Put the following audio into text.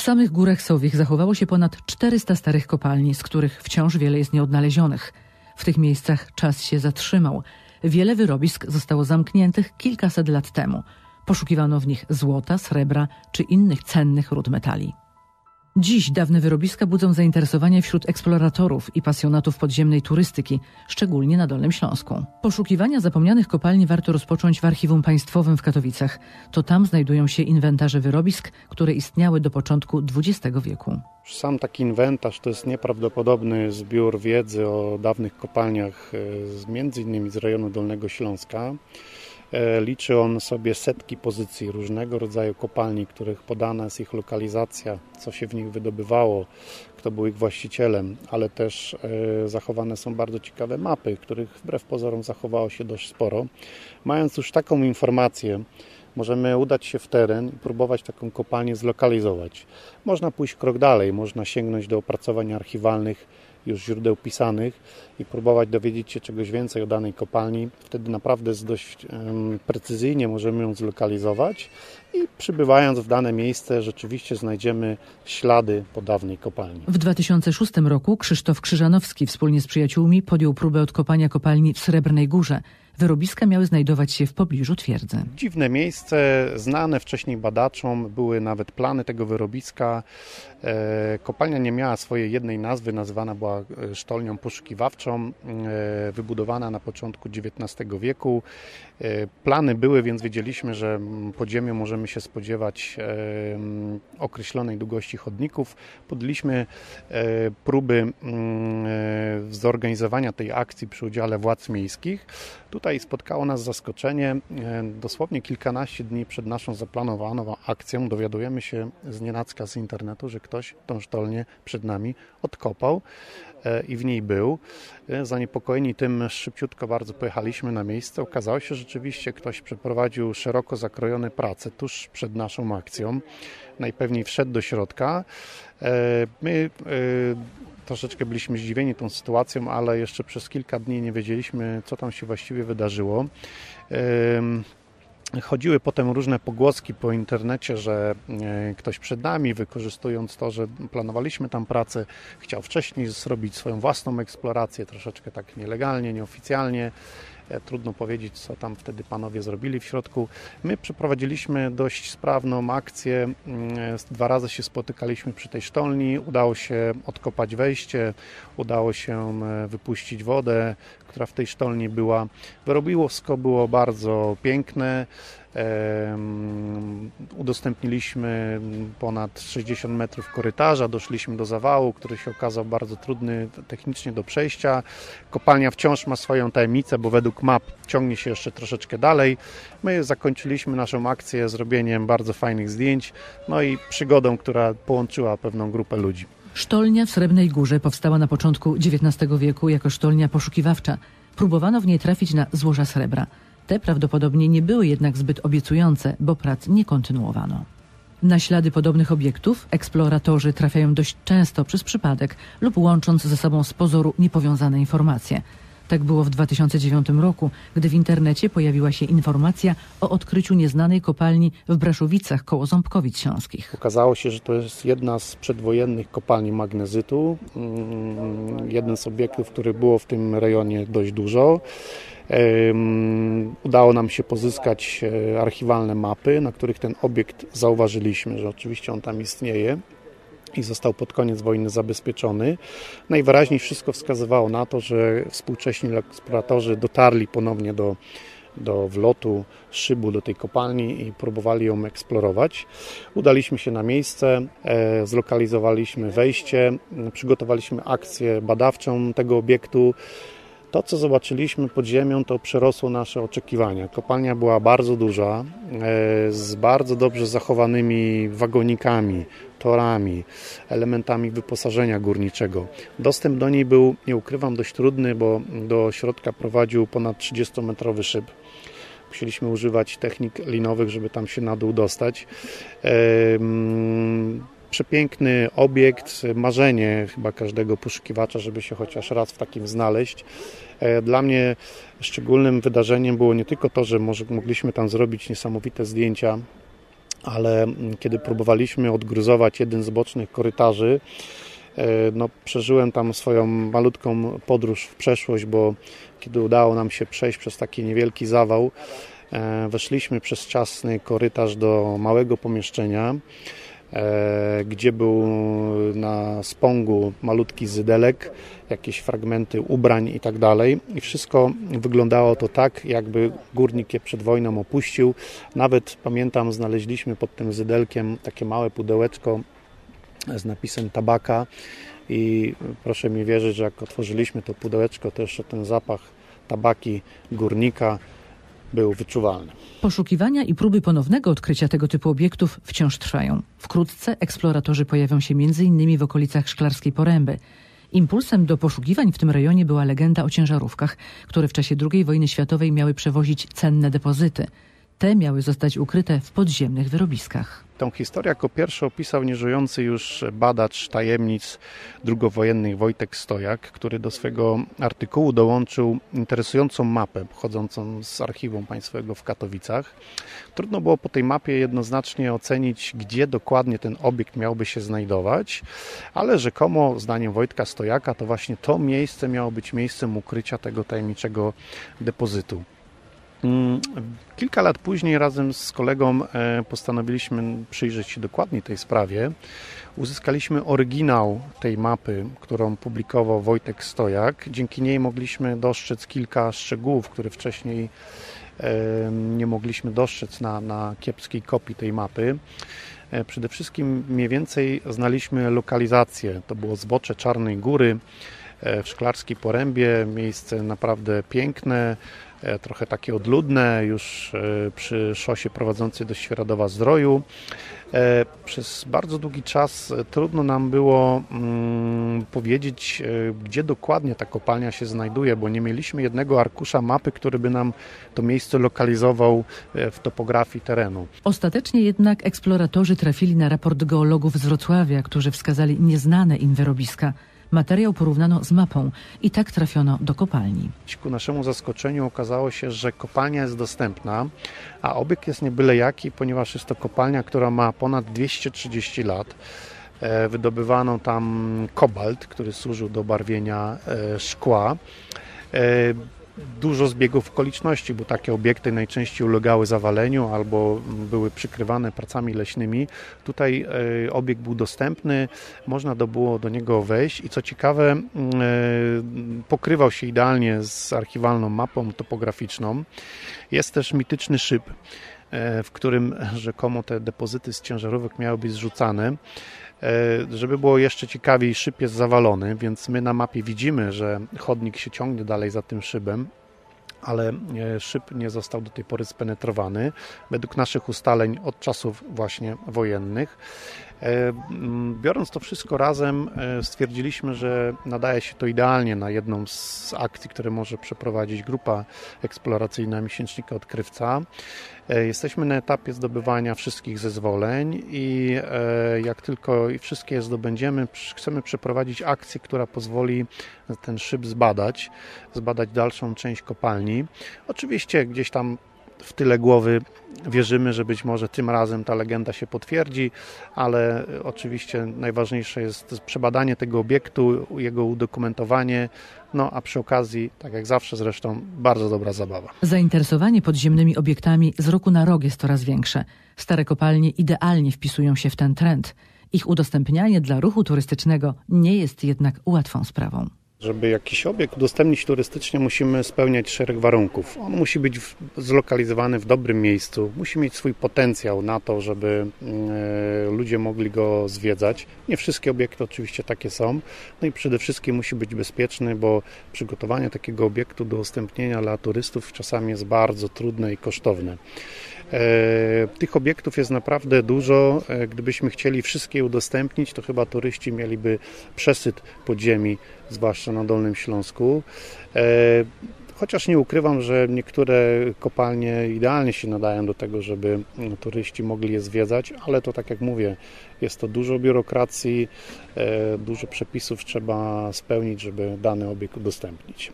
W samych górach Sowiech zachowało się ponad 400 starych kopalni, z których wciąż wiele jest nieodnalezionych. W tych miejscach czas się zatrzymał. Wiele wyrobisk zostało zamkniętych kilkaset lat temu. Poszukiwano w nich złota, srebra czy innych cennych ród metali. Dziś dawne wyrobiska budzą zainteresowanie wśród eksploratorów i pasjonatów podziemnej turystyki, szczególnie na Dolnym Śląsku. Poszukiwania zapomnianych kopalni warto rozpocząć w Archiwum Państwowym w Katowicach. To tam znajdują się inwentarze wyrobisk, które istniały do początku XX wieku. Sam taki inwentarz to jest nieprawdopodobny zbiór wiedzy o dawnych kopalniach, e, między innymi z rejonu Dolnego Śląska. E, liczy on sobie setki pozycji różnego rodzaju kopalni, których podana jest ich lokalizacja, co się w nich wydobywało, kto był ich właścicielem, ale też e, zachowane są bardzo ciekawe mapy, których wbrew pozorom zachowało się dość sporo. Mając już taką informację, możemy udać się w teren i próbować taką kopalnię zlokalizować. Można pójść krok dalej, można sięgnąć do opracowań archiwalnych już źródeł pisanych i próbować dowiedzieć się czegoś więcej o danej kopalni. Wtedy naprawdę dość precyzyjnie możemy ją zlokalizować i przybywając w dane miejsce rzeczywiście znajdziemy ślady po dawnej kopalni. W 2006 roku Krzysztof Krzyżanowski wspólnie z przyjaciółmi podjął próbę odkopania kopalni w Srebrnej Górze. Wyrobiska miały znajdować się w pobliżu twierdzy. Dziwne miejsce, znane wcześniej badaczom, były nawet plany tego wyrobiska. E, kopalnia nie miała swojej jednej nazwy, nazywana była e, sztolnią poszukiwawczą, e, wybudowana na początku XIX wieku. Plany były, więc wiedzieliśmy, że pod ziemią możemy się spodziewać określonej długości chodników. Podjęliśmy próby zorganizowania tej akcji przy udziale władz miejskich. Tutaj spotkało nas zaskoczenie. Dosłownie kilkanaście dni przed naszą zaplanowaną akcją dowiadujemy się z nienacka z internetu, że ktoś tą sztolnię przed nami odkopał e, i w niej był. E, zaniepokojeni tym szybciutko bardzo pojechaliśmy na miejsce. Okazało się, że rzeczywiście ktoś przeprowadził szeroko zakrojone prace tuż przed naszą akcją. Najpewniej wszedł do środka. E, my troszeczkę byliśmy zdziwieni tą sytuacją, ale jeszcze przez kilka dni nie wiedzieliśmy, co tam się właściwie wydarzyło. Chodziły potem różne pogłoski po internecie, że e, ktoś przed nami, wykorzystując to, że planowaliśmy tam pracę, chciał wcześniej zrobić swoją własną eksplorację, troszeczkę tak nielegalnie, nieoficjalnie. E, trudno powiedzieć, co tam wtedy panowie zrobili w środku. My przeprowadziliśmy dość sprawną akcję. Mm, e, dwa razy się spotykaliśmy przy tej sztolni. Udało się odkopać wejście, udało się wypuścić wodę, która w tej sztolni była. Wyrobiłosko było bardzo piękne. Udostępniliśmy ponad 60 metrów korytarza, doszliśmy do zawału, który się okazał bardzo trudny technicznie do przejścia. Kopalnia wciąż ma swoją tajemnicę, bo według map ciągnie się jeszcze troszeczkę dalej. My zakończyliśmy naszą akcję zrobieniem bardzo fajnych zdjęć, no i przygodą, która połączyła pewną grupę ludzi. Sztolnia w Srebrnej Górze powstała na początku XIX wieku jako sztolnia poszukiwawcza. Próbowano w niej trafić na złoża srebra. Te prawdopodobnie nie były jednak zbyt obiecujące, bo prac nie kontynuowano. Na ślady podobnych obiektów eksploratorzy trafiają dość często przez przypadek lub łącząc ze sobą z pozoru niepowiązane informacje – tak było w 2009 roku, gdy w internecie pojawiła się informacja o odkryciu nieznanej kopalni w Braszowicach koło Ząbkowic Śląskich. Okazało się, że to jest jedna z przedwojennych kopalni magnezytu. Mm, jeden z obiektów, który było w tym rejonie dość dużo. Udało nam się pozyskać e, archiwalne mapy, na których ten obiekt zauważyliśmy, że oczywiście on tam istnieje i został pod koniec wojny zabezpieczony. Najwyraźniej wszystko wskazywało na to, że współcześni eksploratorzy dotarli ponownie do, do wlotu szybu do tej kopalni i próbowali ją eksplorować. Udaliśmy się na miejsce, e, zlokalizowaliśmy wejście, przygotowaliśmy akcję badawczą tego obiektu. To, co zobaczyliśmy pod ziemią, to przerosło nasze oczekiwania. Kopalnia była bardzo duża, e, z bardzo dobrze zachowanymi wagonikami, torami, elementami wyposażenia górniczego. Dostęp do niej był, nie ukrywam, dość trudny, bo do środka prowadził ponad 30-metrowy szyb. Musieliśmy używać technik linowych, żeby tam się na dół dostać. Przepiękny obiekt, marzenie chyba każdego poszukiwacza, żeby się chociaż raz w takim znaleźć. E, dla mnie szczególnym wydarzeniem było nie tylko to, że może mogliśmy tam zrobić niesamowite zdjęcia ale mm, kiedy próbowaliśmy odgruzować jeden z bocznych korytarzy, e, no, przeżyłem tam swoją malutką podróż w przeszłość, bo kiedy udało nam się przejść przez taki niewielki zawał, e, weszliśmy przez ciasny korytarz do małego pomieszczenia, gdzie był na spągu malutki zydelek, jakieś fragmenty ubrań i tak dalej. I wszystko wyglądało to tak, jakby górnik je przed wojną opuścił. Nawet pamiętam, znaleźliśmy pod tym zydelkiem takie małe pudełeczko z napisem tabaka i proszę mi wierzyć, że jak otworzyliśmy to pudełeczko, to jeszcze ten zapach tabaki górnika był wyczuwalny. Poszukiwania i próby ponownego odkrycia tego typu obiektów wciąż trwają. Wkrótce eksploratorzy pojawią się m.in. w okolicach Szklarskiej Poręby. Impulsem do poszukiwań w tym rejonie była legenda o ciężarówkach, które w czasie II wojny światowej miały przewozić cenne depozyty. Te miały zostać ukryte w podziemnych wyrobiskach. Tą historię jako pierwszy opisał nieżyjący już badacz tajemnic drugowojennych Wojtek Stojak, który do swego artykułu dołączył interesującą mapę pochodzącą z archiwum państwowego w Katowicach. Trudno było po tej mapie jednoznacznie ocenić, gdzie dokładnie ten obiekt miałby się znajdować, ale rzekomo, zdaniem Wojtka Stojaka, to właśnie to miejsce miało być miejscem ukrycia tego tajemniczego depozytu. Mm, kilka lat później razem z kolegą e, postanowiliśmy przyjrzeć się dokładniej tej sprawie. Uzyskaliśmy oryginał tej mapy, którą publikował Wojtek Stojak. Dzięki niej mogliśmy dostrzec kilka szczegółów, które wcześniej e, nie mogliśmy dostrzec na, na kiepskiej kopii tej mapy. E, przede wszystkim mniej więcej znaliśmy lokalizację. To było zbocze Czarnej Góry w Szklarskiej Porębie, miejsce naprawdę piękne, trochę takie odludne, już e, przy szosie prowadzącej do Świeradowa Zdroju. E, przez bardzo długi czas trudno nam było mm, powiedzieć, gdzie dokładnie ta kopalnia się znajduje, bo nie mieliśmy jednego arkusza mapy, który by nam to miejsce lokalizował w topografii terenu. Ostatecznie jednak eksploratorzy trafili na raport geologów z Wrocławia, którzy wskazali nieznane im wyrobiska. Materiał porównano z mapą i tak trafiono do kopalni. Ku naszemu zaskoczeniu okazało się, że kopalnia jest dostępna, a obiekt jest nie byle jaki, ponieważ jest to kopalnia, która ma ponad 230 lat. E, wydobywano tam kobalt, który służył do barwienia e, szkła. Dużo zbiegów okoliczności, bo takie obiekty najczęściej ulegały zawaleniu albo były przykrywane pracami leśnymi. Tutaj e, obiekt był dostępny, można było do niego wejść i co ciekawe, e, pokrywał się idealnie z archiwalną mapą topograficzną. Jest też mityczny szyb e, w którym rzekomo te depozyty z ciężarówek miały być zrzucane. Żeby było jeszcze ciekawiej, szyb jest zawalony, więc my na mapie widzimy, że chodnik się ciągnie dalej za tym szybem, ale e, szyb nie został do tej pory spenetrowany. Według naszych ustaleń od czasów właśnie wojennych. E, biorąc to wszystko razem, e, stwierdziliśmy, że nadaje się to idealnie na jedną z akcji, które może przeprowadzić grupa eksploracyjna Miesięcznika Odkrywca. E, jesteśmy na etapie zdobywania wszystkich zezwoleń i jak tylko wszystkie zdobędziemy, chcemy przeprowadzić akcję, która pozwoli ten szyb zbadać, zbadać dalszą część kopalni. Oczywiście gdzieś tam w tyle głowy wierzymy, że być może tym razem ta legenda się potwierdzi, ale oczywiście najważniejsze jest przebadanie tego obiektu, jego udokumentowanie, no a przy okazji, tak jak zawsze zresztą, bardzo dobra zabawa. Zainteresowanie podziemnymi obiektami z roku na rok jest coraz większe. Stare kopalnie idealnie wpisują się w ten trend. Ich udostępnianie dla ruchu turystycznego nie jest jednak łatwą sprawą. Żeby jakiś obiekt udostępnić turystycznie, musimy spełniać szereg warunków. On musi być w, zlokalizowany w dobrym miejscu, musi mieć swój potencjał na to, żeby y, ludzie mogli go zwiedzać. Nie wszystkie obiekty oczywiście takie są. No i przede wszystkim musi być bezpieczny, bo przygotowanie takiego obiektu do udostępnienia dla turystów czasami jest bardzo trudne i kosztowne. E, tych obiektów jest naprawdę dużo. E, gdybyśmy chcieli wszystkie udostępnić, to chyba turyści mieliby przesyt podziemi, zwłaszcza na Dolnym Śląsku. E, chociaż nie ukrywam, że niektóre kopalnie idealnie się nadają do tego, żeby turyści mogli je zwiedzać, ale to tak jak mówię, jest to dużo biurokracji, dużo przepisów trzeba spełnić, żeby dany obiekt udostępnić.